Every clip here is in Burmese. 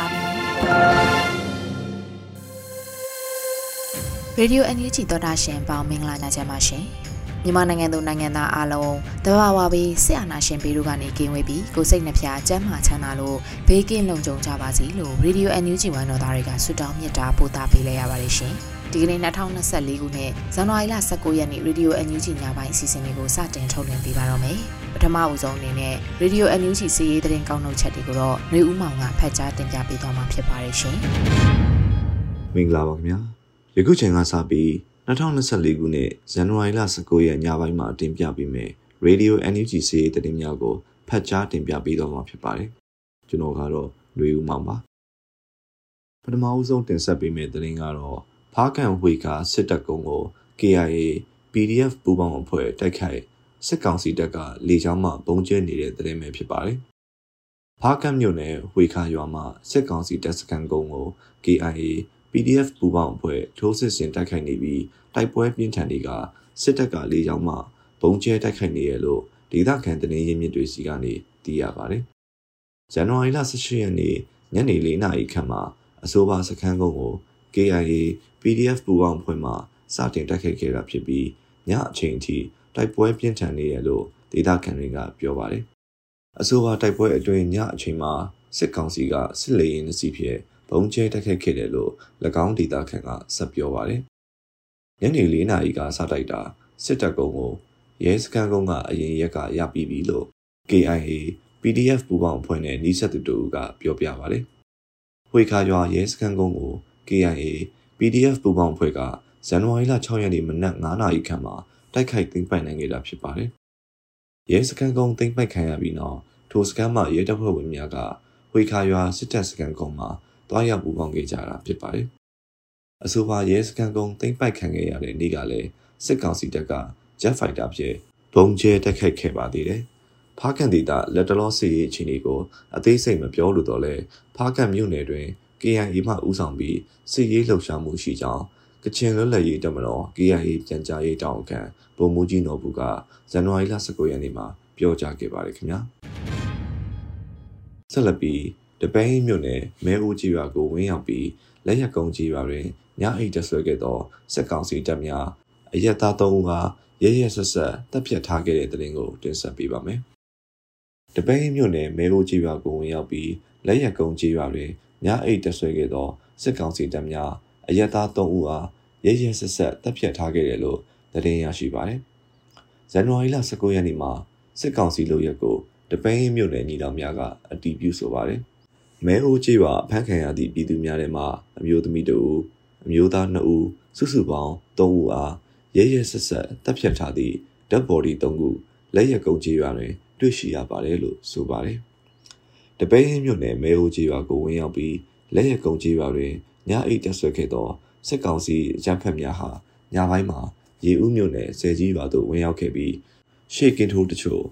ါပြီ ရေဒီယိုအန်ယူဂျီသောတာရှင်ပေါင်းမင်္ဂလာညချမ်းပါရှင်မြန်မာနိုင်ငံသူနိုင်ငံသားအားလုံးတဘာဝပြီးစစ်အာဏာရှင်ပြည်တို့ကနေကင်းဝေးပြီးကိုစိတ်နှဖျားစမ်းမချမ်းသာလို့ဘေးကင်းလုံခြုံကြပါစေလို့ရေဒီယိုအန်ယူဂျီဝန်တော်သားတွေကဆုတောင်းမြတ်တာပို့သပေးလိုက်ရပါတယ်ရှင် ဒီကနေ့2024ခုနှစ်ဇန်နဝါရီလ19ရက်နေ့ရေဒီယိုအန်ယူဂျီညပိုင်းအစီအစဉ်လေးကိုစတင်ထုတ်လွှင့်ပေးပါတော့မယ်ပထမအဦးဆုံးအနေနဲ့ရေဒီယိုအန်ယူဂျီစီးရေးသတင်းကောက်နှုတ်ချက်တွေကိုတော့ຫນွေဦးမောင်ကဖတ်ကြားတင်ပြပေးသွားမှာဖြစ်ပါတယ်ရှင်မင်္ဂလာပါခင်ဗျာယခုချိန်ကစပြီး2024ခုနှစ်ဇန်နဝါရီလ19ရက်ညပိုင်းမှာတင်ပြပေးမယ် Radio NUG စီးရေးသတင်းများကိုဖတ်ကြားတင်ပြပေးသွားမှာဖြစ်ပါတယ်ကျွန်တော်ကတော့ຫນွေဦးမောင်ပါပထမဦးဆုံးတင်ဆက်ပေးမယ့်သတင်းကတော့ ဖားကန်ဝေကစစ်တပ်ကုန်းကို KIA PDF ပူးပေါင်းအဖွဲ့တိုက်ခိုက်စစ်ကောင်စီတပ်ကလေကြောင်းမှပုံကျဲနေတဲ့သတင်းပဲဖြစ်ပါတယ်။ဖားကတ်မြို့နယ်ဝေခါရွာမှာစစ်ကောင်စီတပ်စခန်းကုန်းကို KIA PDF ပူးပေါင်းအဖွဲ့ထိုးစစ်ဆင်တိုက်ခိုက်နေပြီးတိုက်ပွဲပြင်းထန်တွေကစစ်တပ်ကလေကြောင်းမှပုံကျဲတိုက်ခိုက်နေရလို့ဒေသခံတနေရင်းမြစ်တွေစီကနေသိရပါတယ်။ဇန်နဝါရီလ18ရက်နေ့ညနေ4နာရီခန့်မှာအဆိုပါစခန်းကုန်းကို KIA PDF ပူးပေါင်းအဖွဲ့မှစတင်တိုက်ခိုက်ခဲ့တာဖြစ်ပြီးညအချိန်အထိတိုက်ပွဲပြင်းထန်နေတယ်လို့ဒေသခံတွေကပြောပါတယ်။အဆိုပါတိုက်ပွဲအတွင်းညအချိန်မှာစစ်ကောင်စီကစစ်လေယာဉ်စီးဖြင့်ဘုံကျဲတိုက်ခိုက်ခဲ့တယ်လို့၎င်းဒေသခံကဆက်ပြောပါတယ်။ညနေ၄နာရီကစတိုက်တာစစ်တပ်ကုန်းကိုရဲစခန်းကုန်းကအရင်ရက်ကရပြီးပြီလို့ KIA PDF ပူးပေါင်းအဖွဲ့နဲ့နှီးဆက်သူတို့ကပြောပြပါတယ်။ဝေခါရွာရဲစခန်းကုန်းကို KIA PDF ပူးပေါင်းအဖွဲ့ကဇန်နဝါရီလ6ရက်နေ့မနက်9:00နာရီခန့်မှာတိုက်ခိုက်သိမ်းပိုက်နိုင်ခဲ့တာဖြစ်ပါတယ်။ရဲစခန်းကုန်းသိမ်းပိုက်ခံရပြီးနောက်ထိုစခန်းမှာရဲတပ်ဖွဲ့ဝင်များကဝေခါရွာစစ်တပ်စခန်းကုန်းမှာတွားရောက်ပူးပေါင်းခဲ့ကြတာဖြစ်ပါတယ်။အဆိုပါရဲစခန်းကုန်းသိမ်းပိုက်ခံခဲ့ရတဲ့နေ့ကလည်းစစ်ကောင်စီတပ်က Jet Fighter ဖြင့်ဘုံကျဲတိုက်ခိုက်ခဲ့ပါသေးတယ်။ဖားကန်ဒေသလက်တလောစစ်ရေးအခြေအနေကိုအသေးစိတ်မပြောလို့တော့လဲဖားကန်မြို့နယ်တွင် KIA မှဦးဆောင်ပြီးစစ်ရေးလှုပ်ရှားမှုရှိကြောင်းကချင်လွတ်လပ်ရေးတပ်မတော် KIA ပြန်ကြားရေးတောင်ခံဗိုလ်မှူးကြီးနော်ဘူးကဇန်နဝါရီလ19ရက်နေ့မှာပြောကြားခဲ့ပါတယ်ခင်ဗျာဆက်လက်ပြီးတပင်းမြို့နယ်မဲဦးကြီးရွာကိုဝင်းရောက်ပြီးလက်ရက်ကုန်းကြီးရွာတွင်ညအိတ်တဆွဲခဲ့သောစက်ကောင်စီတပ်များအရက်သား၃ဦးကရဲရဲဆက်ဆက်တပ်ဖြတ်ထားခဲ့တဲ့တဲ့ရင်ကိုတင်ဆက်ပေးပါမယ်။တပင်းမြို့နယ်မဲဦးကြီးရွာကိုဝင်ရောက်ပြီးလက်ရက်ကုန်းကြီးရွာတွင် ညအိတ်တဆွဲခဲ့သောစစ်ကောင်စီတပ်များအရက်သား၃ဦးအားရဲရဲဆက်ဆက်တပ်ဖြတ်ထားခဲ့တယ်လို့သတင်းရရှိပါတယ်။ဇန်နဝါရီလ19ရက်နေ့မှာစစ်ကောင်စီလုပ်ရက်ကိုတပင်းမြို့နယ်ညီတော်များကအတီးပြုဆိုပါတယ်။မဲအိုးကြီးပါဖမ်းခံရသည့်ပြည်သူများထဲမှာအမျိုးသမီးတို့အမျိုးသား2ဦးစုစုပေါင်း3ဦးအားရဲရဲဆက်ဆက်တပ်ဖြတ်ထားသည့်ဓာတ်ဘော်ဒီ3ခုလက်ရက်ကုန်းကြီးရွာတွင်တွေ့ရှိရပါတယ်လို့ဆိုပါတယ်။ တပင်းမြို့နယ်မဲအိုးကြီးရွာကိုဝင်ရောက်ပြီးလက်ရက်ကုန်းကြီးရွာတွင်ညအိတ်တက်ဆွဲခဲ့သောစစ်ကောင်စီအကြမ်းဖက်များဟာညပိုင်းမှာရေဦးမြို့နယ်ဆယ်ကြီးရွာသို့ဝင်ရောက်ခဲ့ပြီးရှေ့ကင်းထိုးတချို့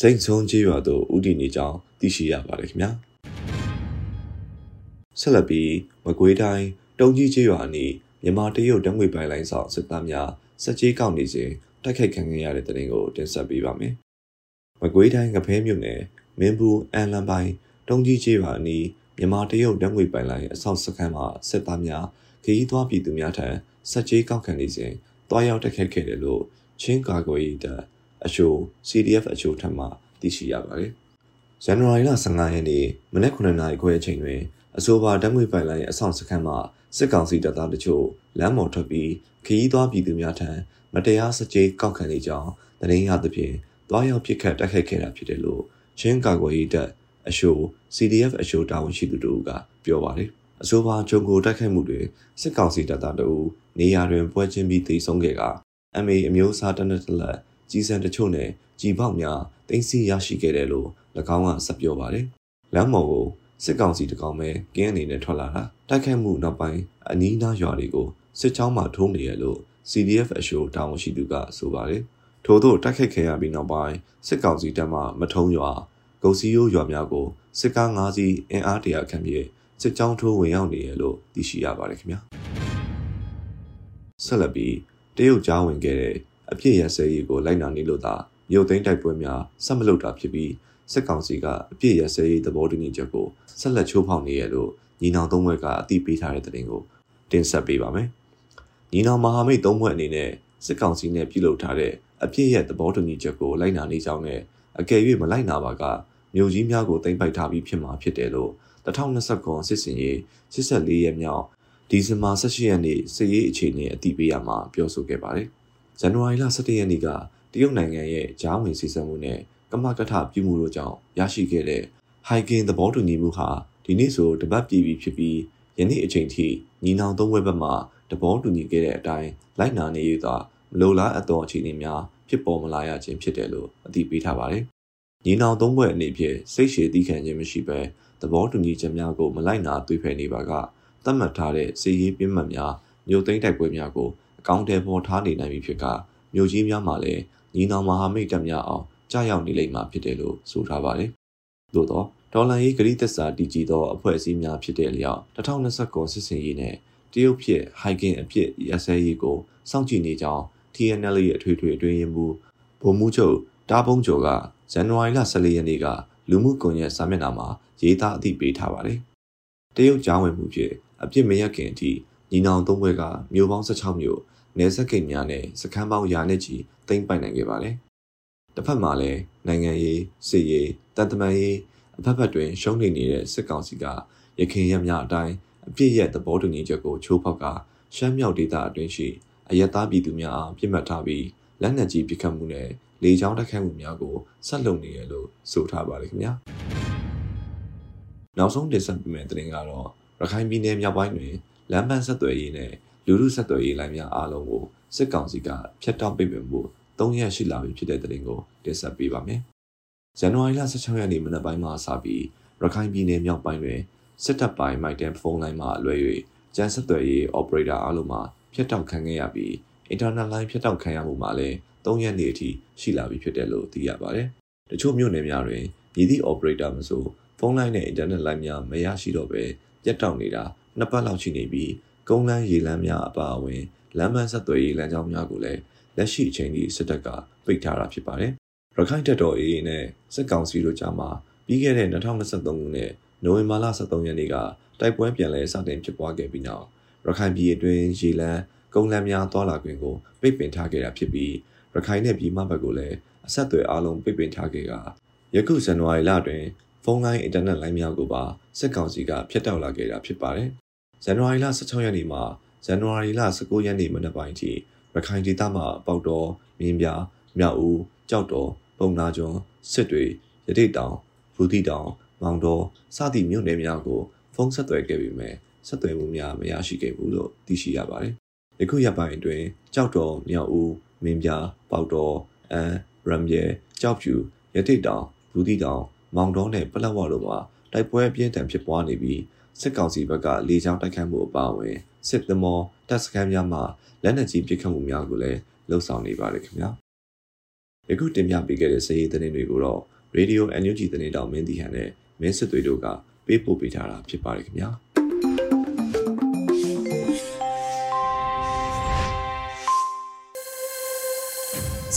စိတ်ဆုံးကြီးရွာသို့ဥတီနေကြောင်းသိရှိရပါတယ်ခင်ဗျာဆက်လက်ပြီးမကွေးတိုင်းတုံကြီးကြီးရွာအနီးမြန်မာတရုတ်တံငွေပိုင်လိုင်းဆောင်စစ်သားများစက်ကြီးကောက်နေစဉ်တိုက်ခိုက်ခံခဲ့ရတဲ့တဲ့ရင်ကိုတင်ဆက်ပေးပါမယ်မကွေးတိုင်းငဖဲမြို့နယ်မင်းဘူးအန်လန်ပိုင်း တုံကြီးကြီးရွာအနီးမြန်မာတရုတ်တံငွေပိုင်လိုင်းအဆောက်စခန်းမှာစစ်သားများခရီးသွားပြည်သူများထံစက်ကြီးကောက်ခံနေစဉ်တွားရောက်တက်ခတ်ခဲ့တယ်လို့ချင်းကာကွယ်ရေးတပ်အချို့ CDF အချို့ထံမှသိရှိရပါတယ်။ဇန်နဝါရီလ15ရက်နေ့မနက်9:00နာရီခွဲအချိန်တွင်အဆိုပါဓာတ်ငွေပိုင်လိုင်းအဆောင်စခန်းမှာစစ်ကောင်စီတပ်သားတချို့လမ်းပေါ်ထွက်ပြီးခရီးသွားပြည်သူများထံမတရားစကြေးကောက်ခံနေကြောင်းသတင်းရသဖြင့်တွားရောက်ပစ်ခတ်တိုက်ခိုက်ခဲ့တာဖြစ်တယ်လို့ချင်းကာကွယ်ရေးတပ် အရှို CDF အရှိုတာဝန်ရှိသူတို့ကပြောပါတယ်။အဆိုပါဂျုံကိုတိုက်ခိုက်မှုတွေစစ်ကောင်စီတပ်သားတို့နေရာတွင်ပွဲချင်းပြီးတိဆုံးခဲ့က MA အမျိုးအစားတနက်တလက်ကြီးစံတချို့နဲ့ကြီးပေါက်များတင်စီရရှိခဲ့တယ်လို့၎င်းကဆက်ပြောပါတယ်။လမ်းမော်ကိုစစ်ကောင်စီတကောင်ပဲကင်းအနေနဲ့ထွက်လာတာတိုက်ခိုက်မှုနောက်ပိုင်းအနီးနားရွာတွေကိုစစ်ကြောင်းမှထုံးနေရလို့ CDF အရှိုတာဝန်ရှိသူကဆိုပါတယ်။ထို့သောတိုက်ခိုက်ခဲ့ရပြီးနောက်ပိုင်းစစ်ကောင်စီတပ်မှမထုံးရွာ ဂုတ်စီယိုးရွာများကိုစစ်ကား၅စီးအင်အားတရာခန့်ဖြင့်စစ်ကြောင်းထိုးဝင်ရောက်နေရလို့သိရှိရပါတယ်ခင်ဗျာဆက်လက်ပြီးတရုတ်ကြားဝင်ခဲ့တဲ့အပြစ်ရစဲရေးကိုလိုက်နာနေလို့သာမြုပ်သိမ်းတိုက်ပွဲများဆက်မလုပ်တာဖြစ်ပြီးစစ်ကောင်စီကအပြစ်ရစဲရေးသဘောတူညီချက်ကိုဆက်လက်ချိုးဖောက်နေရလို့ညီနောင်သုံးဘက်ကအတိပေးထားတဲ့တဲ့တင်ကိုတင်ဆက်ပေးပါမယ်။ညီနောင်မဟာမိတ်သုံးဘက်အနေနဲ့စစ်ကောင်စီနဲ့ပြုလုပ်ထားတဲ့အပြစ်ရသဘောတူညီချက်ကိုလိုက်နာနေကြောင်းနဲ့ အကယ်၍မလိုက်နာပါကမြို့ကြီးများကိုတင်ပိုက်ထားပြီးဖြစ်မှာဖြစ်တယ်လို့2029စစ်စင်ရေး84ရက်မြောက်ဒီဇင်ဘာ18ရက်နေ့စစ်ရေးအခြေအနေအတည်ပြုရမှာပြောဆိုခဲ့ပါတယ်။ဇန်နဝါရီလ17ရက်နေ့ကတရုတ်နိုင်ငံရဲ့ဂျားဝင်စီစံမှုနဲ့ကမကထပြုမှုတို့ကြောင့်ရရှိခဲ့တဲ့ဟိုင်ကင်သဘောတူညီမှုဟာဒီနေ့ဆိုတပတ်ပြည့်ပြီဖြစ်ပြီးယနေ့အချိန်ထိညီနောင်သုံးဘက်ဘက်မှသဘောတူညီခဲ့တဲ့အတိုင်းလိုက်နာနေရသောမလိုလားအပ်သောအခြေအနေများ ဖြစ်ပေါ်မလာရခြင်းဖြစ်တယ်လို့အတည်ပြုထားပါတယ်။ညီနောင်သုံးဘက်အနေဖြင့်စိတ်ရှည်သီးခံခြင်းမရှိဘဲသဘောတူညီချက်များကိုမလိုက်နာသွေးဖယ်နေပါကသတ်မှတ်ထားတဲ့စီရေးပြင်းမှတ်များမြို့သိမ်းတိုက်ပွဲများကိုအကောင့်တဲပေါ်ထားနေနိုင်ပြီဖြစ်ကမြို့ကြီးများမှာလည်းညီနောင်မဟာမိတ်တပ်များအောင်ကြားရောက်နေလိမ့်မှာဖြစ်တယ်လို့ဆိုထားပါတယ်။သို့သောဒေါ်လာရေးဂရိသက်စာတည်ကြည်သောအဖွဲ့အစည်းများဖြစ်တဲ့လျောက်2029စစ်စင်ရေးနဲ့တရုတ်ဖြစ်ဟိုင်ကင်အဖြစ်ရစဲရေးကိုစောင့်ကြည့်နေကြောင်း TNL ရဲ့အထွေထွေအတွင်းရင်မူဗိုလ်မှူးချုပ်တားပုံကျော်ကဇန်နဝါရီလ14ရက်နေ့ကလူမှုကွန်ရက်စာမျက်နှာမှာရေးသားအသိပေးထားပါတယ်။တရုတ်ကြားဝင်မှုဖြင့်အပြစ်မရခင်အထိညီနောင်သုံးဘွဲကမြို့ပေါင်း16မြို့နယ်စပ်ကိန်းများနဲ့စခန်းပေါင်းရာနဲ့ချီသိမ်းပိုက်နိုင်ခဲ့ပါတယ်။တစ်ဖက်မှာလည်းနိုင်ငံရေးစစ်ရေးတန်တမာရေးအဖက်ဖက်တွင်ရှုံးနေနေတဲ့စစ်ကောင်စီကရခိုင်ရများအတိုင်းအပြစ်ရဲ့သဘောတူညီချက်ကိုချိုးဖောက်ကရှမ်းမြောက်ဒေသအတွင်းရှိ အယက်သားပြည်သူများအားပြစ်မှတ်ထားပြီးလက်နက်ကြီးပစ်ခတ်မှုနဲ့လေကြောင်းတိုက်ခိုက်မှုများကိုဆက်လုပ်နေရလို့ဆိုထားပါတယ်ခင်ဗျာနောက်ဆုံးတင်ဆက်ပေးမယ့်သတင်းကတော့ရခိုင်ပြည်နယ်မြောက်ပိုင်းတွင်လမ်းပန်းဆက်သွယ်ရေးနဲ့လူမှုဆက်သွယ်ရေးလိုင်းများအားလုံးကိုစစ်ကောင်စီကဖျက်တောက်ပိတ်ပင်မှု၃ရက်ရှိလာပြီဖြစ်တဲ့သတင်းကိုတင်ဆက်ပေးပါမယ်။ဇန်နဝါရီလ16ရက်နေ့မနက်ပိုင်းမှာစပြီးရခိုင်ပြည်နယ်မြောက်ပိုင်းတွင်စစ်တပ်ပိုင်းမိုက်တန်ဖုန်းလိုင်းမှအလွဲ၍ကျန်းဆက်သွယ်ရေး operator အားလုံးမှ ဖျက်တောက်ခံခဲ့ရပြီး internet line ဖျက်တောက်ခံရမှုမှာလည်း၃ရက်နေ့အထိရှိလာပြီဖြစ်တယ်လို့သိရပါတယ်။တချို့မြို့နယ်များတွင်မြည်သည့် operator မဆိုဖုန်းလိုင်းနဲ့ internet line များမရရှိတော့ဘဲပြတ်တောက်နေတာနှစ်ပတ်လောက်ရှိနေပြီးကုန်းလန်းရေလမ်းများအပါအဝင်လမ်းမဆက်သွယ်ရေးလမ်းကြောင်းများကိုလည်းလက်ရှိအချိန်ထိစစ်တပ်ကပိတ်ထားတာဖြစ်ပါတယ်။ရခိုင်တပ်တော် AA နဲ့စစ်ကောင်စီတို့ကြားမှာပြီးခဲ့တဲ့2023ခုနှစ်နိုဝင်ဘာလ23ရက်နေ့ကတိုက်ပွဲပြန်လည်စတင်ဖြစ်ပွားခဲ့ပြီးနောက် ရခိုင်ပြည်အတွင်းရေလမ်းကုန်းလမ်းများသွာလာခွင့်ကိုပိတ်ပင်ထားခဲ့တာဖြစ်ပြီးရခိုင်နဲ့ပြည်မဘက်ကိုလည်းအဆက်အသွယ်အလုံးပိတ်ပင်ထားခဲ့ကယခုဇန်နဝါရီလတွင်ဖုန်းလိုင်းအင်တာနက်လိုင်းများကိုပါစစ်ကောင်စီကဖျက်တောက်လာခဲ့တာဖြစ်ပါတယ်။ဇန်နဝါရီလ16ရက်နေ့မှာဇန်နဝါရီလ19ရက်နေ့မနက်ပိုင်းထိရခိုင်ဒေသမှာပေါက်တော်မြင်းပြမြောက်ဦးကြောက်တော်ပုံနာကျွန်းစစ်တွေရတိတ်တောင်ဘူတိတောင်မောင်တော်စသည့်မြို့နယ်များကိုဖုန်းဆက်သွယ်ခဲ့ပေမဲ့ ဆက်သွယ်မှုများမရရှိခဲ့ဘူးလို့သိရှိရပါတယ်။ယခုရက်ပိုင်းအတွင်းကြောက်တော်မြောက်ဦးမင်းပြပေါက်တော်အန်ရမ်ရဲကြောက်ဖြူရတိတ်တောင်ဘူတိတောင်မောင်တော်နဲ့ပလက်ဝတို့မှာတိုက်ပွဲအပြင်းထန်ဖြစ်ပွားနေပြီးစစ်ကောင်စီဘက်ကလေကြောင်းတိုက်ခိုက်မှုအပါအဝင်စစ်သမောတပ်စခန်းများမှာလက်နက်ကြီးပစ်ခတ်မှုများကိုလည်းလှုံ့ဆော်နေပါတယ်ခင်ဗျာယခုတင်ပြပေးခဲ့တဲ့စည်ရည်သတင်းတွေကိုတော့ Radio NUG သတင်းတောင်မင်းတီဟန်နဲ့မင်းစစ်တွေတို့ကပေးပို့ပေးထားတာဖြစ်ပါတယ်ခင်ဗျာ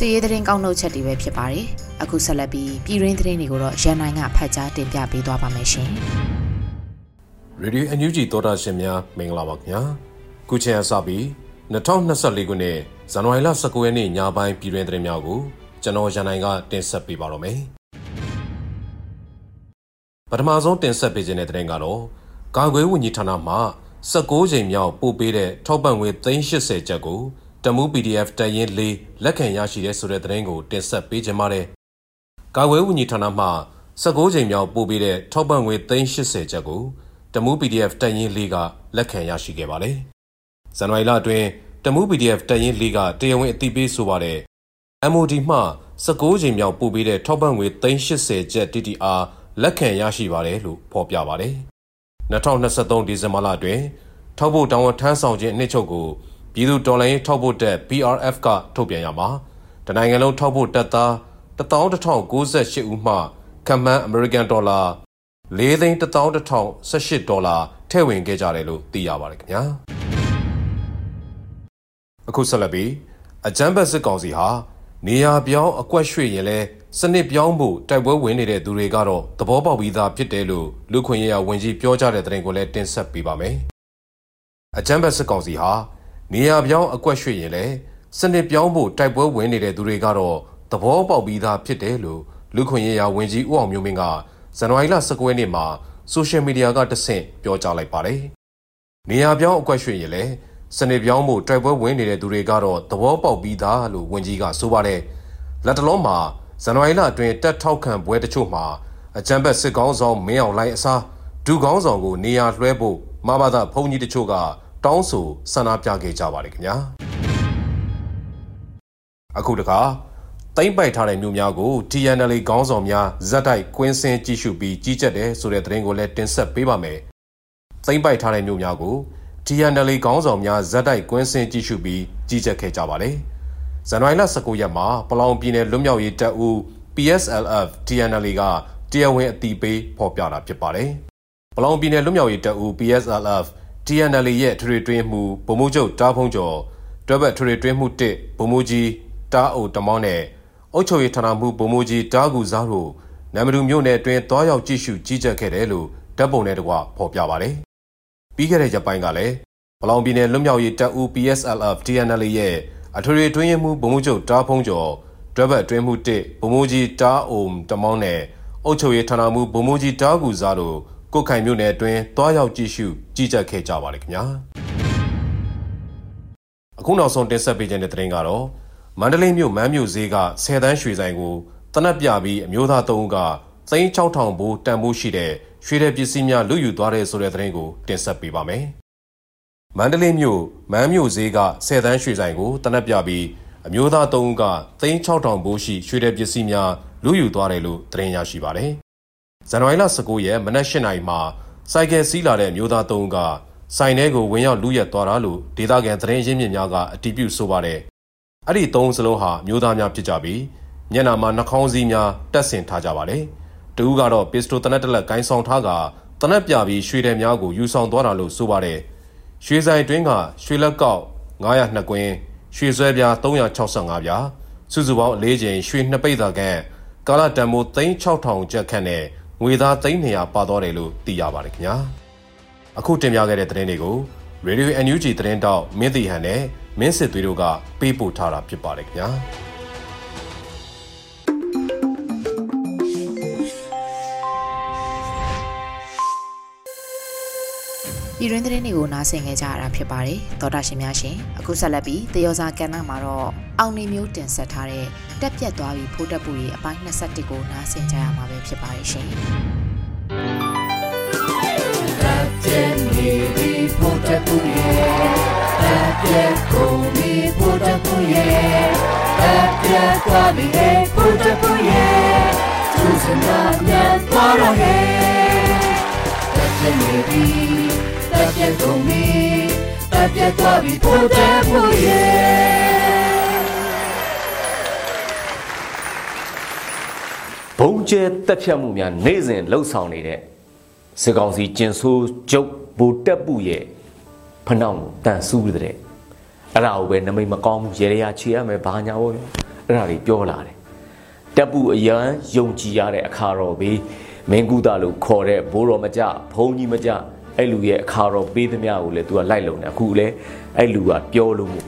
စီရေးသတင်းကောက်နှုတ်ချက်တွေပဲဖြစ်ပါတယ်။အခုဆက်လက်ပြီးပြည်ရင်းသတင်းတွေကိုတော့ရန်နိုင်ကဖတ်ကြားတင်ပြပေးသွားပါမယ်ရှင်။ Radio NUG သောတာရှင်များမင်္ဂလာပါခင်ဗျာ။ခုချိန်အစပြီး2024ခုနှစ်ဇန်နဝါရီလ19ရက်နေ့ညပိုင်းပြည်တွင်သတင်းများကိုကျွန်တော်ရန်နိုင်ကတင်ဆက်ပေးပါတော့မယ်။ပထမဆုံးတင်ဆက်ပေးခြင်းတဲ့သတင်းကတော့ကာကွယ်ဝန်ကြီးဌာနမှ16ချိန်မြောက်ပို့ပေးတဲ့ထောက်ပံ့ငွေ380ကျပ်ကို တမူး PDF တရင်၄လက်ခံရရှိတဲ့ဆိုတဲ့သတင်းကိုတင်ဆက်ပေးကြပါမယ်။ကာကွယ်ဝန်ကြီးဌာနမှ16ချိန်မြောက်ပို့ပေးတဲ့ထောက်ပံ့ငွေ380ကျပ်ကိုတမူး PDF တရင်၄ကလက်ခံရရှိခဲ့ပါတယ်။ဇန်နဝါရီလအတွင်းတမူး PDF တရင်၄ကတရားဝင်အသိပေးဆိုပါတယ်။ MOD မှ16ချိန်မြောက်ပို့ပေးတဲ့ထောက်ပံ့ငွေ380ကျပ် TTR လက်ခံရရှိပါတယ်လို့ဖော်ပြပါတယ်။2023ဒီဇင်ဘာလအတွင်းထောက်ဖို့တောင်းဝန်ထမ်းဆောင်ခြင်းအနှစ်ချုပ်ကို ပြည်သူတော်လှန်ရေးထောက်ဖို့တက် PRF ကထုတ်ပြန်ရမှာတနိုင်ငံလုံးထောက်ဖို့တက်သား11098ဦးမှကမ္ဘာအမေရိကန်ဒေါ်လာ4,118ဒေါ်လာထည့်ဝင်ခဲ့ကြတယ်လို့သိရပါတယ်ခင်ဗျာအခုဆက်လက်ပြီးအကြမ်းဖက်စစ်ကောင်စီဟာနေရာပြောင်းအကွက်ရွှေ့ရင်လဲစနစ်ပြောင်းဖို့တိုက်ပွဲဝင်နေတဲ့သူတွေကတော့သဘောပေါက်ပြီးသားဖြစ်တယ်လို့လူခွင့်ရေးဝန်ကြီးပြောကြားတဲ့တဲ့ရင်ကိုလည်းတင်ဆက်ပေးပါမယ်အကြမ်းဖက်စစ်ကောင်စီဟာ နေရာပြောင်းအကွက်ရွှေ့ရင်လဲစနစ်ပြောင်းဖို့တိုက်ပွဲဝင်နေတဲ့သူတွေကတော့သဘောပေါက်ပြီးသားဖြစ်တယ်လို့လူခွင့်ရေးဝန်ကြီးဦးအောင်မျိုးမင်းကဇန်နဝါရီလ19ရက်နေ့မှာဆိုရှယ်မီဒီယာကတဆင့်ပြောကြားလိုက်ပါတယ်။နေရာပြောင်းအကွက်ရွှေ့ရင်လဲစနစ်ပြောင်းမှုတိုက်ပွဲဝင်နေတဲ့သူတွေကတော့သဘောပေါက်ပြီးသားလို့ဝန်ကြီးကဆိုပါတယ်။လက်တလုံးမှာဇန်နဝါရီလအတွင်းတက်ထောက်ခံပွဲတချို့မှာအကြံဘက်စစ်ကောင်းဆောင်မင်းအောင်လှိုင်အစားဒုကောင်းဆောင်ကိုနေရာလွှဲဖို့မဘာသာဘုံကြီးတချို့က တောင်းဆိုဆန္ဒပြခဲ့ကြပါတယ်ခင်ဗျာအခုတခါတိမ့်ပိုက်ထားတဲ့မြို့များကို TNL ခေါင်းဆောင်များဇက်တိုက်ကွင်းစင်းကြည့်ရှုပြီးကြီးကြပ်တယ်ဆိုတဲ့သတင်းကိုလည်းတင်ဆက်ပေးပါမယ်တိမ့်ပိုက်ထားတဲ့မြို့များကို TNL ခေါင်းဆောင်များဇက်တိုက်ကွင်းစင်းကြည့်ရှုပြီးကြီးကြပ်ခဲ့ကြပါတယ်ဇန်နဝါရီလ19ရက်မှာပလောင်ပြည်နယ်လွတ်မြောက်ရေးတပ်ဦး PSLF TNL ကတရားဝင်အတီးပေးဖော်ပြတာဖြစ်ပါတယ်။ပလောင်ပြည်နယ်လွတ်မြောက်ရေးတပ်ဦး PSLF TNL ရဲ့ထွေထွေတွင်းမှုဗိုလ်မှူးချုပ်တားဖုံးကျော်တွဲဘက်ထွေထွေတွင်းမှု1ဗိုလ်မှူးကြီးတားအိုတမောင်းနဲ့အုပ်ချုပ်ရေးဌာနမှဗိုလ်မှူးကြီးတားကူစားတို့နမ်မတူမြို့နယ်အတွင်းတွားရောက်ကြည့်ရှုကြီးကြပ်ခဲ့တယ်လို့ဓာတ်ပုံနဲ့တကွဖော်ပြပါတယ်။ပြီးခဲ့တဲ့ရက်ပိုင်းကလည်းပလောင်ပြည်နယ်လွတ်မြောက်ရေးတပ်ဦး PSLF TNL ရဲ့အထွေထွေတွင်းရင်မှုဗိုလ်မှူးချုပ်တားဖုံးကျော်တွဲဘက်တွင်းမှု1ဗိုလ်မှူးကြီးတားအိုတမောင်းနဲ့အုပ်ချုပ်ရေးဌာနမှဗိုလ်မှူးကြီးတားကူစားတို့ ကုတ်ခိုင်မြို့နယ်အတွင်းတွားရောက်ကြည့်ရှုကြီးကြပ်ခဲ့ကြပါလိမ့်ခင်ဗျာအခုနောက်ဆုံးတင်ဆက်ပေးခြင်းတဲ့သတင်းကတော့မန္တလေးမြို့မန်းမြို့ဈေးကဆယ်တန်းရွှေဆိုင်ကိုတနက်ပြပြီးအမျိုးသား၃ဦးကသိန်း6000ဘိုးတန်ဖိုးရှိတဲ့ရွှေတဲ့ပစ္စည်းများလူယူသွားတဲ့ဆိုတဲ့သတင်းကိုတင်ဆက်ပေးပါမယ်မန္တလေးမြို့မန်းမြို့ဈေးကဆယ်တန်းရွှေဆိုင်ကိုတနက်ပြပြီးအမျိုးသား၃ဦးကသိန်း6000ဘိုးရှိရွှေတဲ့ပစ္စည်းများလူယူသွားတယ်လို့သတင်းရရှိပါတယ် ဇန်နဝါရီလ19ရက်မနက်၈နာရီမှာစိုက်ကယ်စီးလာတဲ့မျိုးသား၃ဦးကဆိုင်ထဲကိုဝင်ရောက်လူရက်သွားတာလို့ဒေသခံသတင်းရင်းမြစ်များကအတည်ပြုဆိုပါတယ်။အဲ့ဒီ၃စလုံးဟာမျိုးသားများဖြစ်ကြပြီးမျက်နှာမှာနှာခေါင်းစည်းများတက်ဆင်ထားကြပါတယ်။တဦးကတော့ပစ္စတိုတနက်တက်လက်ကိုင်းဆောင်ထားကတနက်ပြပြီးရွှေတယ်များကိုယူဆောင်သွားတာလို့ဆိုပါတယ်။ရွှေဆိုင်တွင်းကရွှေလက်ကောက်902ကွင်းရွှေဆွဲပြား365ပြားစုစုပေါင်း၄ချိန်ရွှေနှစ်ပိတ်သာကန်ကာလတန်မိုး3600ကျပ်ခန့်နဲ့ ငွေသား300ပါသွားတယ်လို့သိရပါတယ်ခင်ဗျာအခုတင်ပြခဲ့တဲ့သတင်းတွေကို Radio NUG သတင်းတောက်မင်းတီဟန်နဲ့မင်းစစ်သွေးတို့ကပေးပို့ထားတာဖြစ်ပါတယ်ခင်ဗျာ ပြည်တွင်းသတင်းတွေကိုနားဆင်ကြကြရတာဖြစ်ပါတယ်သောတာရှင်များရှင်အခုဆက်လက်ပြီးတယောစာကဏ္ဍမှာတော့အောင်နေမျိုးတင်ဆက်ထားတဲ့တက်ပြက်သွားပြီးဖိုးတက်ပူရဲ့အပိုင်း21ကိုနားဆင်ကြရမှာပဲဖြစ်ပါတယ်ရှင်တက်ပြက်နေပြီးဖိုးတက်ပူရဲ့တက်ပြက်ကုန်ပြီးဖိုးတက်ပူရဲ့တက်ပြက်သွားပြီးဖိုးတက်ပူရဲ့သူစနာမြတ်သွားတော့ဟဲတက်ပြက်နေပြီး တက်ပြက်ကုန်ပြီတက်ပြက်သွားပြီပိုတဲ့ဖို့ရဲ့ဘုံကျဲတက်ဖြတ်မှုများနေ့စဉ်လှုပ်ဆောင်နေတဲ့စစ်ကောင်စီကျင်ဆိုးကျုပ်ဘူတက်ပုရဲ့ဖနှောင်းတန်ဆူးတဲ့အဲ့ဒါကိုပဲနမိတ်မကောင်းဘူးရေရချေရမယ်ဘာညာဘောအဲ့ဒါတွေပြောလာတယ်တက်ပုအရန်ယုံကြည်ရတဲ့အခါတော်ဘေးမင်းကုသလို့ခေါ်တဲ့ဘိုးတော်မကြဘုံကြီးမကြ အဲ့လူရဲ့အခါတော်ပေးသမျှကိုလည်း तू ကလိုက်လုံတယ်အခုလည်းအဲ့လူကပြောလို့မို့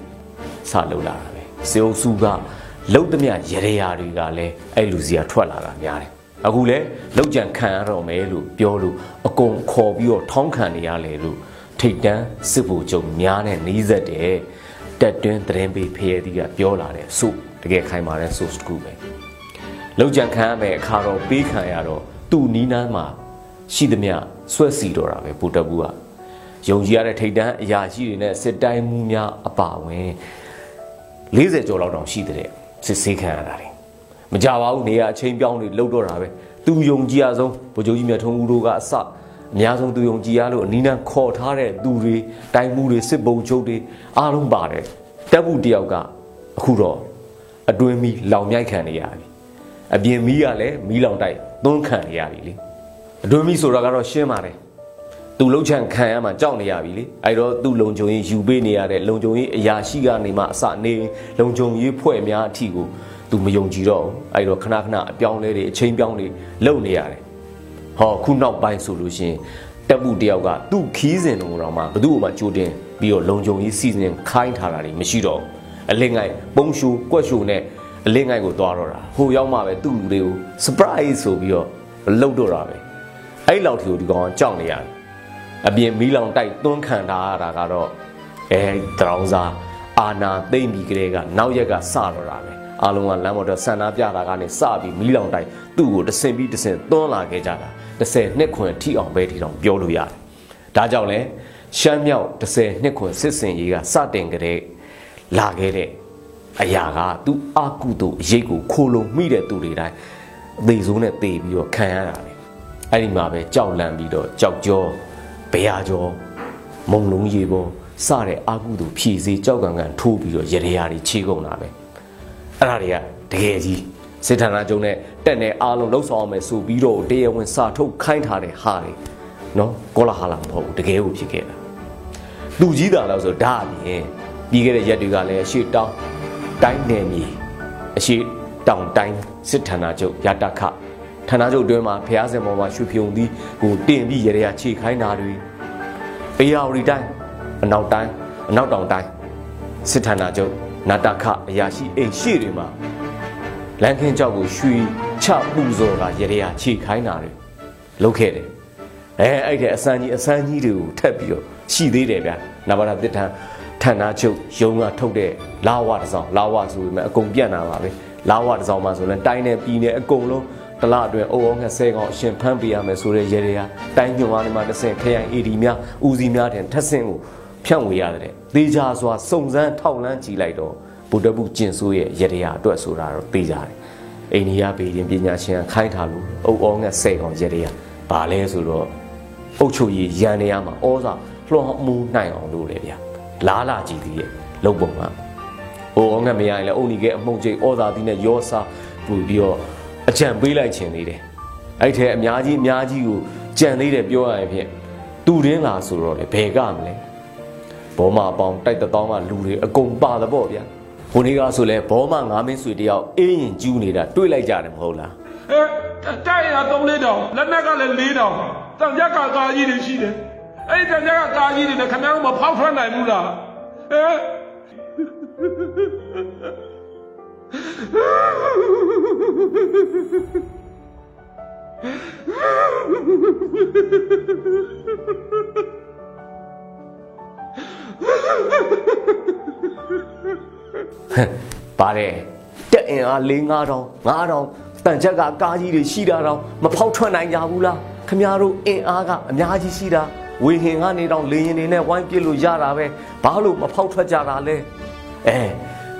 စလုံလာတာပဲစေအုပ်စုကလုံသမျှရရရာတွေကလည်းအဲ့လူစီကထွက်လာတာများတယ်အခုလဲလောက်ကြံခံရတော့မယ်လို့ပြောလို့အကုန်ခေါ်ပြီးတော့ထောင်းခံနေရလေလို့ထိတ်တန်းစစ်ဖို့ကြုံများနဲ့နီးစက်တယ်တက်တွင်းသတင်းပေးဖရဲသီးကပြောလာတယ်ဆိုတကယ်ခိုင်မာတဲ့ source တစ်ခုပဲလောက်ကြံခံရမယ်အခါတော့ပေးခံရတော့သူ့နီးနားမှာရှိသမျှ ဆွဲစီတော့တာပဲပူတက်ဘူးကယုံကြည်ရတဲ့ထိတ်တန်းအရာရှိတွေနဲ့စစ်တိုင်းမှုများအပါဝင်40ကျော်လောက်တောင်ရှိတဲ့စစ်ဆေးခံရတာတွေမကြပါဘူးနေရာအချိန်ပြောင်းတွေလှုပ်တော့တာပဲသူယုံကြည်ရဆုံးဗိုလ်ချုပ်ကြီးမြတ်ထုံးဦးတို့ကအစအများဆုံးသူယုံကြည်ရလို့အနီးနားခေါ်ထားတဲ့သူတွေတိုင်းမှုတွေစစ်ပုံချုပ်တွေအားလုံးပါတယ်တပ်ဘူးတယောက်ကအခုတော့အတွင်းမီလောင်မြိုက်ခံနေရပြီအပြင်မီးကလည်းမီးလောင်တိုက်သွန်းခံနေရပြီလေ အတွင်းမီးဆိုတာကတော့ရှင်းပါတယ်သူလှုပ်ချန်ခံရမှကြောက်နေရပြီလေအဲ့တော့သူ့လုံခြုံရေးယူပေးနေရတဲ့လုံခြုံရေးအရာရှိကနေမှအစနေလုံခြုံရေးဖွဲ့များအထီကိုသူမယုံကြည်တော့ဘူးအဲ့တော့ခဏခဏအပြောင်းလဲတွေအချိန်ပြောင်းတွေလုပ်နေရတယ်ဟောခုနောက်ပိုင်းဆိုလို့ရှိရင်တက်မှုတယောက်ကသူ့ခီးစဉ်တုံးတော့မှဘသူ့ကိုမှကြိုတင်ပြီးတော့လုံခြုံရေးစီစဉ်ခိုင်းထားတာတွေမရှိတော့အလင်းငိုင်ပုံရှူကွက်ရှူနဲ့အလင်းငိုင်ကိုသွားတော့တာဟိုရောက်မှပဲသူ့လူတွေကို surprise ဆိုပြီးတော့လှုပ်တော့တာပဲ အဲ့လောက်ထီကိုဒီကောင်ကကြောက်နေရတယ်အပြင်မီးလောင်တိုက်သွန်းခံထားရတာကတော့အဲတရောင်းစားအာနာသိမ့်ပြီးကလေးကနောက်ရက်ကစတော့တာပဲအားလုံးကလမ်းပေါ်တော့ဆန္ဒပြတာကနေစပြီးမီးလောင်တိုက်သူ့ကိုတဆင်ပြီးတဆင်သွန်းလာခဲ့ကြတာ30နှစ်ခွင်ထိအောင်ပဲထိအောင်ပြောလို့ရတယ်ဒါကြောင့်လဲရှမ်းမြောက်30နှစ်ခွင်စစ်စင်ရေးကစတင်ကြတဲ့လာခဲ့တဲ့အရာကသူအာကုတုအရေးကိုခိုးလုံမိတဲ့သူတွေတိုင်းအသေးဆုံးနဲ့တေပြီးတော့ခံရတာလေ အဲ့ဒီမှာပဲကြောက်လန့်ပြီးတော့ကြောက်ကြောဘရာကြောမုံလုံးရေပေါ်စတဲ့အာကုတုဖြည့်စေးကြောက်ကန်ကန်ထိုးပြီးတော့ရရေရာတွေခြေကုန်တာပဲအဲ့ဒါတွေကတကယ်ကြီးစစ်ဌာနချုပ်နဲ့တက်နေအားလုံးလှုပ်ဆောင်အောင်မယ်ဆိုပြီးတော့တရားဝင်စာထုတ်ခိုင်းထားတဲ့ဟာတွေနော်ကောလာဟာလာမဟုတ်ဘူးတကယ်ကိုဖြစ်ခဲ့တာလူကြီးတာလို့ဆိုဒါအပြင်ပြီးခဲ့တဲ့ရက်တွေကလည်းအရှိတောင်းတိုင်းနယ်မြေအရှိတောင်တိုင်းစစ်ဌာနချုပ်ရတခ ဌာနချုပ်တွင်မှာဖျားစင်ပေါ်မှာရွှေဖြုံသီးကိုတင်ပြီးရရခြေခိုင်းတာတွေအေယာဝတီတိုင်းအနောက်တိုင်းအနောက်တောင်တိုင်းစစ်ဌာနချုပ်နာတခအရာရှိအိမ်ရှိတွေမှာလန်ခင်းကြောက်ကိုရွှေချပူဇော်ကရရခြေခိုင်းတာတွေလုပ်ခဲ့တယ်အဲအဲ့တဲ့အစမ်းကြီးအစမ်းကြီးတွေကိုထပ်ပြီးတော့ရှိသေးတယ်ဗျာနဘာဒတစ်ထန်ဌာနချုပ်ရုံးကထုတ်တဲ့လာဝတစ်စောင်းလာဝဆိုပေမဲ့အကုန်ပြန့်တာပါပဲလာဝတစ်စောင်းမှဆိုရင်တိုင်းနဲ့ပြည်နယ်အကုန်လုံး တလအတွင်းအုံအောင်ငှက်ဆဲကောင်အရှင်ဖမ်းပေးရမယ်ဆိုတဲ့ရေတွေကတိုင်းညွန်အားနေမှာတစ်ဆင့်ခရိုင် AD များဦးစီးများတဲ့ထက်ဆင့်ကိုဖြန့်ဝေရတဲ့သေချာစွာစုံစမ်းထောက်လန်းကြည့်လိုက်တော့ဗုဒ္ဓဘုကျင်ဆိုးရဲ့ရေတွေကအတွက်ဆိုတာတော့သိကြတယ်အိန္ဒိယပြည်ရင်ပညာရှင်ခိုင်းထားလို့အုံအောင်ငှက်ဆဲကောင်ရေတွေကဘာလဲဆိုတော့အုတ်ချုပ်ရည်ရန်နေရမှာဩဇာလွှမ်းမှုနိုင်အောင်လုပ်တယ်ဗျာလားလာကြည့်သေးရဲ့လုံပုံကဟိုအောင်ငတ်မရရင်လည်းအုံနီကအမှုန့်ကျိတ်ဩဇာသီးနဲ့ရောစားပူပြီးတော့ အကြံပေးလိုက်ခြင်းသေးတယ်အဲ့ထဲအများကြီးအများကြီးကိုကြံသေးတယ်ပြောရရင်ဖြင့်တူရင်းလာဆိုတော့လေဘယ်ကမလဲဘောမအပေါင်းတိုက်တသောင်းကလူတွေအကုန်ပါသပေါ့ဗျာဟိုနေ့ကဆိုလဲဘောမငါးမင်းဆွေတယောက်အေးရင်ကျူးနေတာတွေ့လိုက်ကြတယ်မဟုတ်လားအဲတိုက်ရ3လေးတောင်လက်နက်ကလည်း4တောင်တန်ကြကကာကြီးတွေရှိတယ်အဲ့ဒီတန်ကြကကာကြီးတွေနဲ့ခင်ဗျားတို့မဖောက်ထွက်နိုင်ဘူးလားအဲ ပါတယ်တက်အင်အား၄၅တောင်၅တောင်တန်ချက်ကကားကြီးတွေရှိတာတောင်မဖောက်ထွက်နိုင်ကြဘူးလားခမများတို့အင်အားကအများကြီးရှိတာဝေဟင်ကနေတောင်လေရင်တွေနဲ့ဝိုင်းပစ်လို့ရတာပဲဘာလို့မဖောက်ထွက်ကြတာလဲအဲ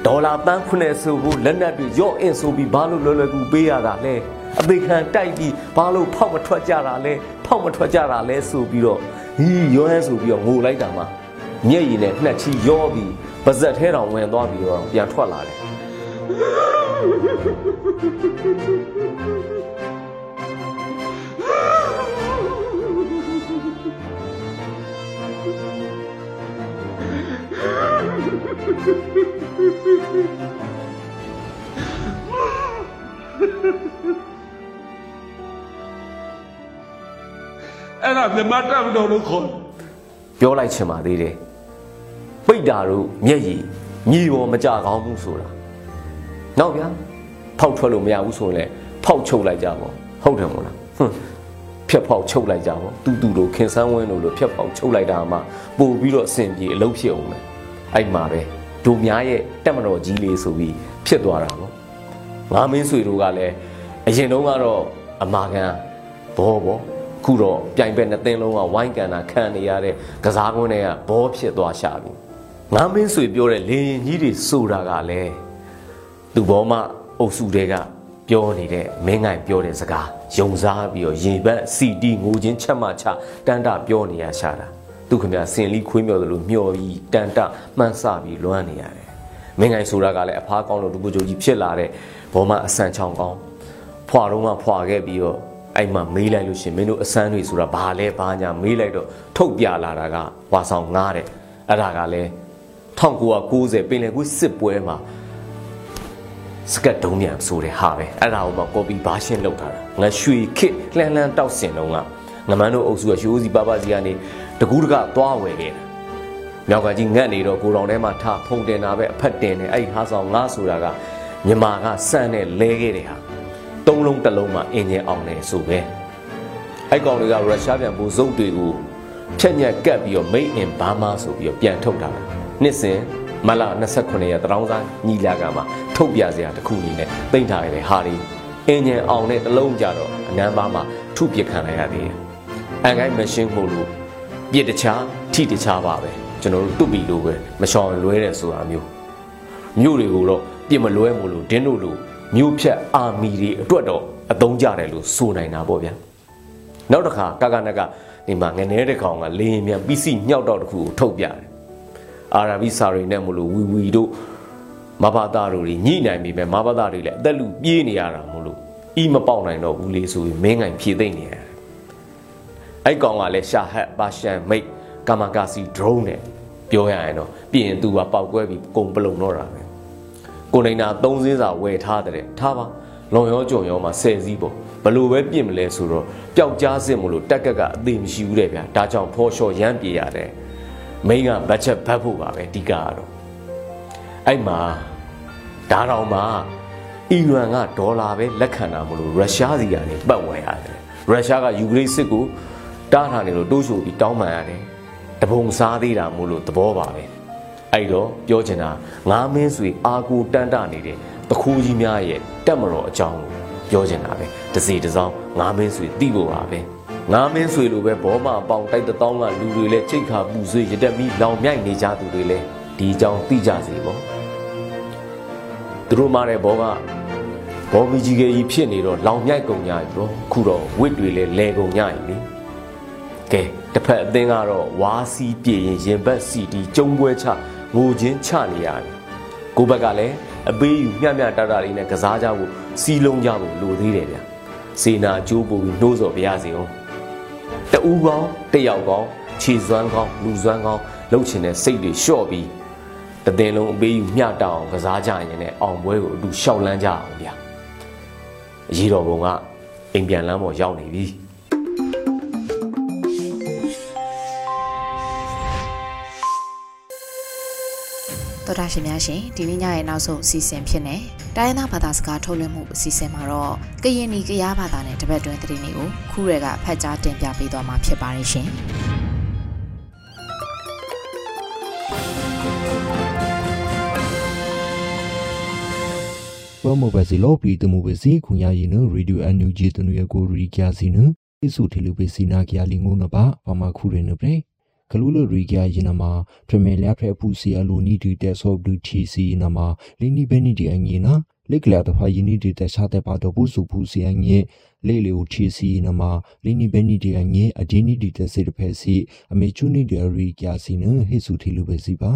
ဒေါ်လာပန်း90ဆိုဖို့လက်နက်တွေရော့အင်ဆိုပြီးဘာလို့လွယ်လွယ်ကူပေးရတာလဲအသေးခံတိုက်ပြီးဘာလို့ဖောက်မထွက်ကြတာလဲဖောက်မထွက်ကြတာလဲဆိုပြီးတော့ဟီးရောဟဲဆိုပြီးတော့ငိုလိုက်တာမှမျက်ရည်နဲ့နှက်ချီရောပြီးပါဇက်ထဲတောင်ဝင်သွားပြီးတော့ပြန်ထွက်လာတယ် အဲ့ဒါမြမတက်မတော်လို့ခေါ်တယ်ပြောလိုက်ချင်ပါသေးတယ်ပိတ်တာတို့မျက်ရည်ညီပေါ်မကြကောင်းဘူးဆိုတာနောက်ဗျာဖောက်ထွက်လို့မရဘူးဆိုရင်လည်းဖောက်ချုပ်လိုက်ကြပေါ့ဟုတ်တယ်မို့လားဟွန်းဖြတ်ဖောက်ချုပ်လိုက်ကြပါတူတူတို့ခင်ဆန်းဝင်းတို့လိုဖြတ်ဖောက်ချုပ်လိုက်တာမှပို့ပြီးတော့အဆင်ပြေအလုပ်ဖြစ်အောင်မယ်အဲ့မှာပဲ ဒုများရဲ့တက်မတော်ကြီးလေးဆိုပြီးဖြစ်သွားတာပေါ့ငါမင်းဆွေတို့ကလည်းအရင်တုန်းကတော့အမာခံဘောဘောခုတော့ပြိုင်ဘက်နှစ်သင်းလုံးကဝိုင်းကန်တာခံနေရတဲ့ကစားကွင်းတွေကဘောဖြစ်သွားရှာပြီငါမင်းဆွေပြောတဲ့လေရင်ကြီးတွေဆိုတာကလည်းသူဘောမအုပ်စုတွေကပြောနေတဲ့မင်းငိုင်ပြောတဲ့စကားယုံစားပြီးတော့ရေဘက်စီတီငိုချင်းချက်မှချတန်တာပြောနေရရှာတာ သူခင်ဗျစင်လီခွေးမြော်တယ်လို့မျော်ပြီးတန်တမှန်းဆပြီးလွမ်းနေရတယ်မင်းငိုင်ဆိုတာကလည်းအဖားကောင်းလို့ဒုပကြိုကြီးဖြစ်လာတဲ့ဘောမအဆန်ချောင်းကောင်းဖွာတော့မှဖွာခဲ့ပြီးတော့အဲ့မှာမေးလိုက်လို့ရှင်မင်းတို့အစမ်းတွေဆိုတာဘာလဲဘာညာမေးလိုက်တော့ထုတ်ပြလာတာကဝါဆောင်ငားတဲ့အဲ့ဒါကလည်း1990ပင်လယ်ကွေးစစ်ပွဲမှာစကတ်တုံးမြန်ဆိုတဲ့ဟာပဲအဲ့ဒါကိုမှ copy version လုပ်ထားတာငါရွှေခစ်လှန်လှန်တောက်စင်တော့ကငမန်းတို့အုပ်စုကရှိုးစီပါပါစီကနေ တကူးတကသွားဝယ်ခဲ့တာမြောက်ကကြီးငတ်နေတော့ကိုတော်ထဲမှာထဖုန်တင်တာပဲအဖက်တင်တယ်အဲ့ဒီဟာဆောင်ငါဆိုတာကမြမာကစမ်းနဲ့လဲခဲ့တဲ့ဟာသုံးလုံးတစ်လုံးမှာအင်ဂျင်အောင်တယ်ဆိုပဲအဲ့ကောင်တွေကရုရှားပြန်ဘူစုပ်တွေကိုဖြက်ညက်ကပ်ပြီးတော့ made in Burma ဆိုပြီးတော့ပြန်ထုတ်တာနှစ်စဉ်မလ29ရက်တရောင်းစားညီလာခံမှာထုတ်ပြစရာတစ်ခုအနေနဲ့တင်ထားရတဲ့ဟာဒီအင်ဂျင်အောင်တဲ့တစ်လုံးကြတော့အနမ်းပါမှာထုပစ်ခံလိုက်ရသေးတယ်။အန်ကိုင်းမရှင်းမို့လို့ ပြစ်တခြားထိတခြားပါပဲကျွန်တော်တို့တုတ်ပီလို့ပဲမရှောင်လွဲတယ်ဆိုတာမျိုးမြို့တွေကိုတော့ပြစ်မလွဲမို့လို့ဒင်းတို့လိုမြို့ဖြတ်အာမီတွေအတွက်တော့အသုံးကြတယ်လို့ဆိုနိုင်တာပေါ့ဗျာ။နောက်တစ်ခါကကနကဒီမှာငနေတဲ့ကောင်ကလေရင်မြန်ပစ္စည်းညှောက်တော့တခုကိုထုတ်ပြတယ်အာရဘီစာရီနဲ့မလို့ဝီဝီတို့မဘာသာတို့ညှိနိုင်ပြီပဲမဘာသာတွေလည်းအသက်လူပြေးနေရတာမလို့အီးမပေါက်နိုင်တော့ဘူးလေဆိုပြီးမင်းငိုင်ဖြည့်သိမ့်နေရတယ် အဲ့ကောင်ကလည်းရှာဟတ်ပါရှန်မိတ်ကာမကာစီ drone နဲ့ပြောရရင်တော့ပြင်သူကပေါက်ကွဲပြီးကုံပလုံတော့တာပဲကိုနေနာ၃စင်းစာဝယ်ထားတဲ့ထားပါလွန်ရောကြုံရောမှာ10စီးပေါ့ဘလို့ပဲပြင်မလဲဆိုတော့ပျောက်ကြားစစ်မလို့တက်ကက်ကအသေးမရှိဘူးတဲ့ဗျာဒါကြောင့်ဖော်လျှော်ရမ်းပြေရတယ်မိန်းကဘတ်ချက်ဘတ်ဖို့ပါပဲအဓိကကတော့အဲ့မှာဒါတော့မှအီရန်ကဒေါ်လာပဲလက်ခံတာမလို့ရုရှားစီကနေပတ်ဝယ်ရတယ်ရုရှားကယူကရိန်းစစ်ကို တားထားနေလို့တိုးရှို့ပြီးတောင်းပန်ရတယ်တပုံစားသေးတာမို့လို့သဘောပါပဲအဲ့တော့ပြောချင်တာငါမင်းဆွေအာကိုတန်တနေတဲ့တခုကြီးများရဲ့တက်မတော်အကြောင်းကိုပြောချင်တာပဲတစီတစောင်းငါမင်းဆွေသိဖို့ပါပဲငါမင်းဆွေလိုပဲဘောမအပေါင်းတိုက်တောင်းကလူတွေလည်းချိတ်ခါပူဆွေရတက်ပြီးလောင်မြိုက်နေကြသူတွေလည်းဒီအကြောင်းသိကြစေပေါ့သူတို့မားတဲ့ဘောကဘောမီကြီးကြီးဖြစ်နေတော့လောင်မြိုက်ကုန်ကြပြီပေါ့ခုတော့ဝစ်တွေလည်းလဲကုန်ကြပြီလေ ကဲတစ်ဖက်အသင်းကတော့ဝါစီးပြေရင်ရင်ဘက်စီတီကျုံပွဲချငိုချင်းချနေရတယ်ကိုဘက်ကလည်းအပေးယူမျှမျှတတလေးနဲ့ကစားကြဖို့စီးလုံးကြဖို့လိုသေးတယ်ဗျစေနာအကျိုးပို့ပြီးနှိုးဆော်ပြရစီအောင်တူကောင်းတယောက်ကောင်းခြေစွမ်းကောင်းလူစွမ်းကောင်းလှုပ်ချင်တဲ့စိတ်တွေလျှော့ပြီးတသင်လုံးအပေးယူမျှတအောင်ကစားကြရင်လည်းအောင်ပွဲကိုအတူရှောက်လန်းကြအောင်ဗျာအရေးတော်ပုံကအိမ်ပြန်လမ်းပေါ်ရောက်နေပြီ တော်တာရှင်များရှင်ဒီနေ့ညရဲ့နောက်ဆုံးအစီအစဉ်ဖြစ်နေတိုင်းသားဘာသာစကားထုတ်လွှင့်မှုအစီအစဉ်မှာတော့ကရင်နီကရားဘာသာနဲ့တပတ်တွင်းသတင်းတွေကိုခုရဲကဖတ်ကြားတင်ပြပေးသွားမှာဖြစ်ပါတယ်ရှင်ဘောမဘစီလောပီတမှုပဲစီခွန်ရရင်နရေဒီယိုအန်ယူဂျီတနူရကိုရီကျစီနအစုထေလူပဲစီနာကရလီငုံနပါဘာမခုရနပရေ ကလူလရီကရင်နမှာပရမီလက်ဖရပူစီအလိုနီဒီတက်ဆော့ဘလူတီစီနမှာလင်းနီဘဲနီဒီအငီနာလက်ကလာတဖာယင်းနီဒီတက်ရှာတဲ့ပါတော့ဘူးစုဖူစီအငီလေလေကိုချီစီနမှာလင်းနီဘဲနီဒီအငီအဒီနီဒီတက်စေတဖဲစီအမေချူနီဒီရီကစီနဟေစုထီလူပဲစီပါ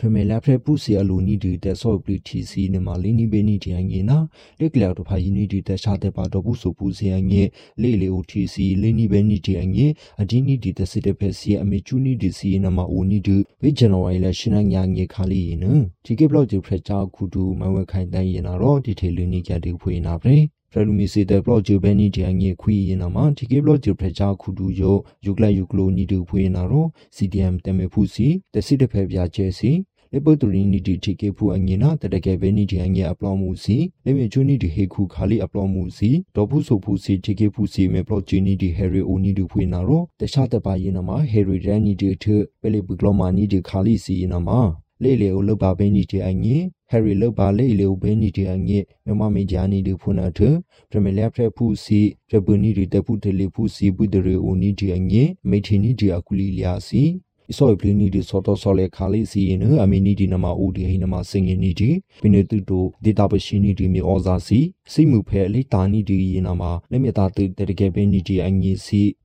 ဖမေလာဖရပူစီအလိုနီဒီတက်ဆော့ပလီတီစီနမလီနီဘေနီတီအငေနာလက်ကလောက်တဖာယီနီဒီတက်ရှာတဲ့ပါတော့ဘူးဆိုပူစီအငေလေလေအိုတီစီလီနီဘေနီတီအငေအဒီနီဒီတက်စစ်တဲ့ဖက်စီအမေချူနီဒီစီနမအိုနီဒီဝေဂျန်နဝါရီလရှင်းညာငေခါလီနဒီကေဘလော့ဂျူဖရက်ချာခုတူမဝခိုင်တန်ရင်တော့ဒီထေလူနီကြတဲ့ဖွေးနာပရေဖရလူမီစီတဲ့ဘလော့ဂျူဘဲနီဒီအငေခွေးရင်နာမှာဒီကေဘလော့ဂျူဖရက်ချာခုတူယောယူကလယူကလိုနီတူဖွေးနာတော့ CDM တမေဖူစီတစစ်တဲ့ဖက်ပြကျဲစီလေပတူရီနီဒီတီကေဖူအငင်နာတတကယ်ပဲနီဒီအငယ်အပလောမှုစီလေမြေချူနီဒီဟေခုခါလီအပလောမှုစီ ဒေါ်ဖူဆိုဖူစီတီကေဖူစီမေပလောဂျီနီဒီဟယ်ရီအိုနီဒီဖွေနာရောတခြားတပါရင်နမှာဟယ်ရီရန်နီဒီထပလေဘဂလောမာနီဒီခါလီစီနမှာလေလေကိုလောက်ပါပဲနီဒီအငင်ဟယ်ရီလောက်ပါလေလေကိုပဲနီဒီအငင်မမမေဂျာနီဒီဖုနာထပရမီလျာဖရဖူစီရပနီဒီတဖူတလေဖူစီဘူဒရေ အိုနီဒီအငင်မေထီနီဒီအကူလီလျာစီအစောပလီနီဒီစောတော်ဆော်လေခါလေးစီရင်အမီနီဒီနမဦးဒီဟိနမစင်ငင်နီဒီပိနေတူတိုဒေတာ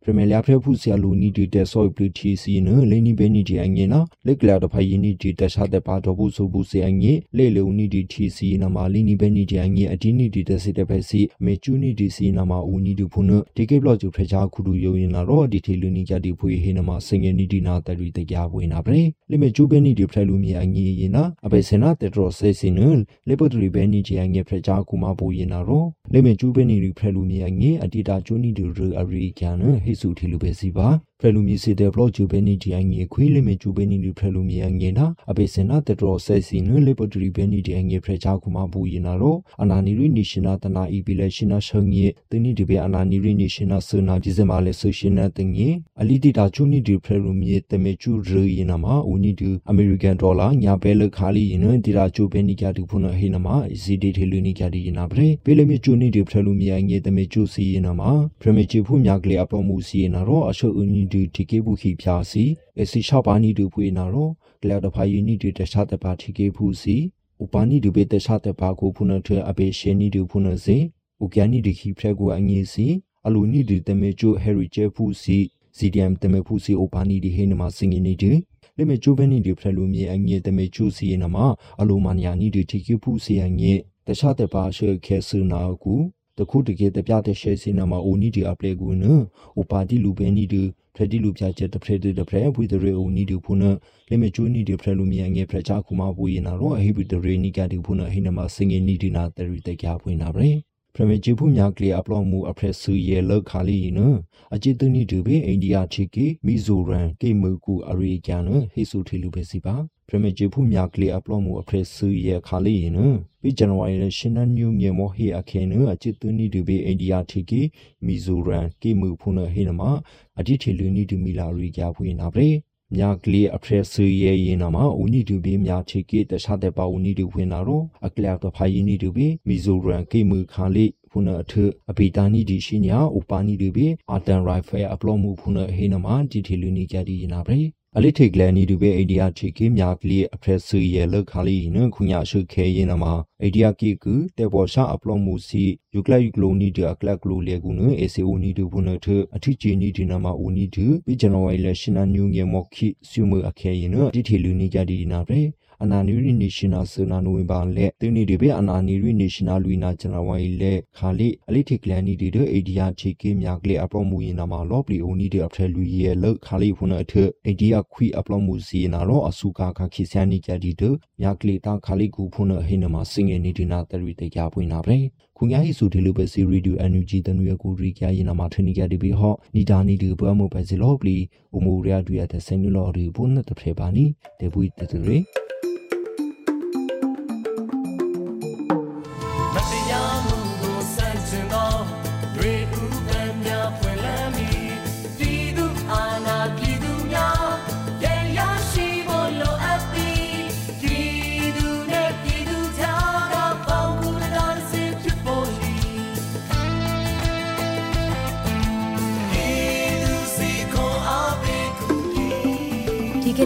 ပရှိနီဒီမြေဩဇာစီစိမှုဖဲလိတာနီဒီရင်နမလက်မြတာတူတကယ်ပဲနီဒီအငီစီပရမီလျာဖရဖူဆီယလူနီဒီတဲ့ဆော်ပလီတီစီနလေနီပဲနီဒီအငီနာလက်ကလာတဖိုင်နီဒီတခြားတဲ့ပါတော်ဘူးဆိုဘူးစီအငီလေလေနီဒီတီစီနမလီနီပဲနီဒီအငီအဒီနီဒီတဲ့စစ်တဲ့ပဲစီမေချူနီဒီစီနမဦးနီဒီဖုန်ဒီကေဘလော့ဂျူဖရချာခုဒူယိုရင်လာတော့ဒီထေလူနီကြဒီဖွေဟိနမစင်ငင်နီဒီနာတရီတကြပွေနာပရေလေမေကျူပဲနီဒီဖရလူမီအငီရင်နာအဘေစနာတေတရဆေစင်နလေပတရီပဲနီဂျီအငီဖရချာကူမပူရင်နာရောလေမေကျူပဲနီဒီဖရလူမီအငီအတီတာကျူနီဒီရအရီကန်ဟိစုထီလူပဲစီပါဖရလူမီစီတဲ့ဘလော့ဂျူပဲနီဒီအငီခွေးလေမေကျူပဲနီဒီဖရလူမီအငီနာအဘေစနာတေတရဆေစင်နလေပတရီပဲနီဒီအငီဖရချာကူမပူရင်နာရောအနာနီရီနီရှင်နာတနာအီပီလေရှင်နာရှငီတနီဒီပဲအနာနီရီနီရှင်နာဆနာဒီဇင်မာလေဆိုရှင်နာတင်ငီအလီတီတာကျူနီဒီဖရလူမီတမေကျူရရင်နာမှာဦးနီဒီအမေရိကန်ဒေါ်လာညာဘဲလခါလီရင်တီရာချိုပဲနီကြတူဖုန်ဟိနမှာစီဒီထေလူနီကြဒီနာပရေပေလမီချိုနီဒီဖရလူမီအငေတမေချိုစီရင်နာမှာပရမီချီဖုမြကလေအပမှုစီရင်နာတော့အရှုဦးနီဒီတီကေဘူးခိဖြာစီအစီရှောက်ပါနီဒူဖွေနာတော့ကလေတဖာယီနီဒီတခြားတပါတီကေဖူစီဥပနီဒူဘေတခြားတပါကိုဖုန်ထအဘေရှေနီဒူဖုန်စေဥကျနီဒီခိဖရကူအငေစီအလူနီဒီတမေချိုဟယ်ရီချေဖူစီ CDM တမေဖူစီဥပနီဒီဟိနမှာစင်ငင်းနေတယ်လေမေချိုဘနီဒီဖရလူမီအငေတမေချိုစီနမအလိုမနီယာနီဒီတီကဖူစီအငေတခြားတပါရှေခဲဆူနာကူ တခုတကယ်တပြတဲ့ရှဲစီနမအိုနီဒီအပလေကူနဥပါတီလူပဲနီဒီဖရဒီလူပြချက်တဖရဒီတဖရဝီဒရေအိုနီဒီဖုနလေမေချိုနီဒီဖရလူမီအငေဖရချာကူမပူရင်နာရောအဟိဘီဒရေနီကဒီဖုနဟိနမစင်ငေနီဒီနာတရီတကြဖွင့်နာပဲ ပရမဂျီဖူမြကလီအပလောမူအဖရက်ဆူရဲလောက်ခါလီနအချစ်တနီဒူဘေအိန္ဒိယချီကီမီဇိုရန်ကေမူကူအရိကန်နဟေဆူထီလူပဲစီပါပရမဂျီဖူမြကလီအပလောမူအဖရက်ဆူရဲခါလီနပြီးဇန်နဝါရီလရှင်နန်ညူမြေမောဟေအခဲနအချစ်တနီဒူဘေအိန္ဒိယချီကီမီဇိုရန်ကေမူဖုန်ဟေနမအဒီထီလူနီဒူမီလာရိကာဖူနာပရေ မြကလေးအဖရက်ဆူရဲ့ရင်နာမှာဦးနီတူဘေးမြချေကေတခြားတဲ့ပါဦးနီတူဝင်လာတော့အကလပ်တော့ဖိုင်နီတူဘေးမီဇိုရန်ကေမူခါလေးဖုနာထအဘီတာနီဒီရှိညာဥပါနီတူဘေးအာတန်ရိုင်ဖဲအပလော့မှုဖုနာဟေနမှာဒီထီလူနီကြဒီနာပဲ အလိထိတ်ကလန်နီတူပဲအိဒီယာချီကေမြာကလေးအဖရက်ဆူရဲ့လောက်ခါလေးနခုညာရှုခဲရင်နမှာအိဒီယာကီကူတေဘောရှာအပလော့မှုစီယူကလယူကလိုနီတကလကလိုလေကူနအေစီအိုနီတူဘုနထအထိချီနီဒီနမှာအိုနီတူပြီးကျွန်တော်ဝိုင်လက်ရှင်နာညူငေမော်ခိဆူမအခဲရင်နဒီထီလူနီကြဒီနာပဲ အနာနီရီနေရှင်နာဆနာနိုဝင်ဘာလက်တင်းနေဒီပဲအနာနီရီနေရှင်နာလူနာကျွန်တော်ဝိုင်လက်ခါလိအလိထိကလန်နီဒီတဲ့အိဒီယာချီကေမြာကလေးအပလော့မှုရင်နာမှာလော့ပလီအိုနီဒီအဖထဲလူရဲ့လောက်ခါလိဖုန်အထအိဒီယာခွီအပလော့မှုစီနာတော့အစုကာခခိဆန်နီကြဒီတဲ့မြာကလေးတာခါလိကူဖုန်ဟိနမှာစင်ငယ်နေဒီနာတရီတေကြပွင့်နာပဲခုညာဟိစုဒီလိုပဲစီရီဒူအန်ယူဂျီတနူရကိုရီကရင်နာမှာထနီကြဒီဘီဟော့နီတာနီဒီဘွားမိုပဲစီလော့ပလီအိုမိုရီယာဒူရတဲ့ဆင်နူလော်ရီဘုန်နတဖေပါနီတေဘူတတရီ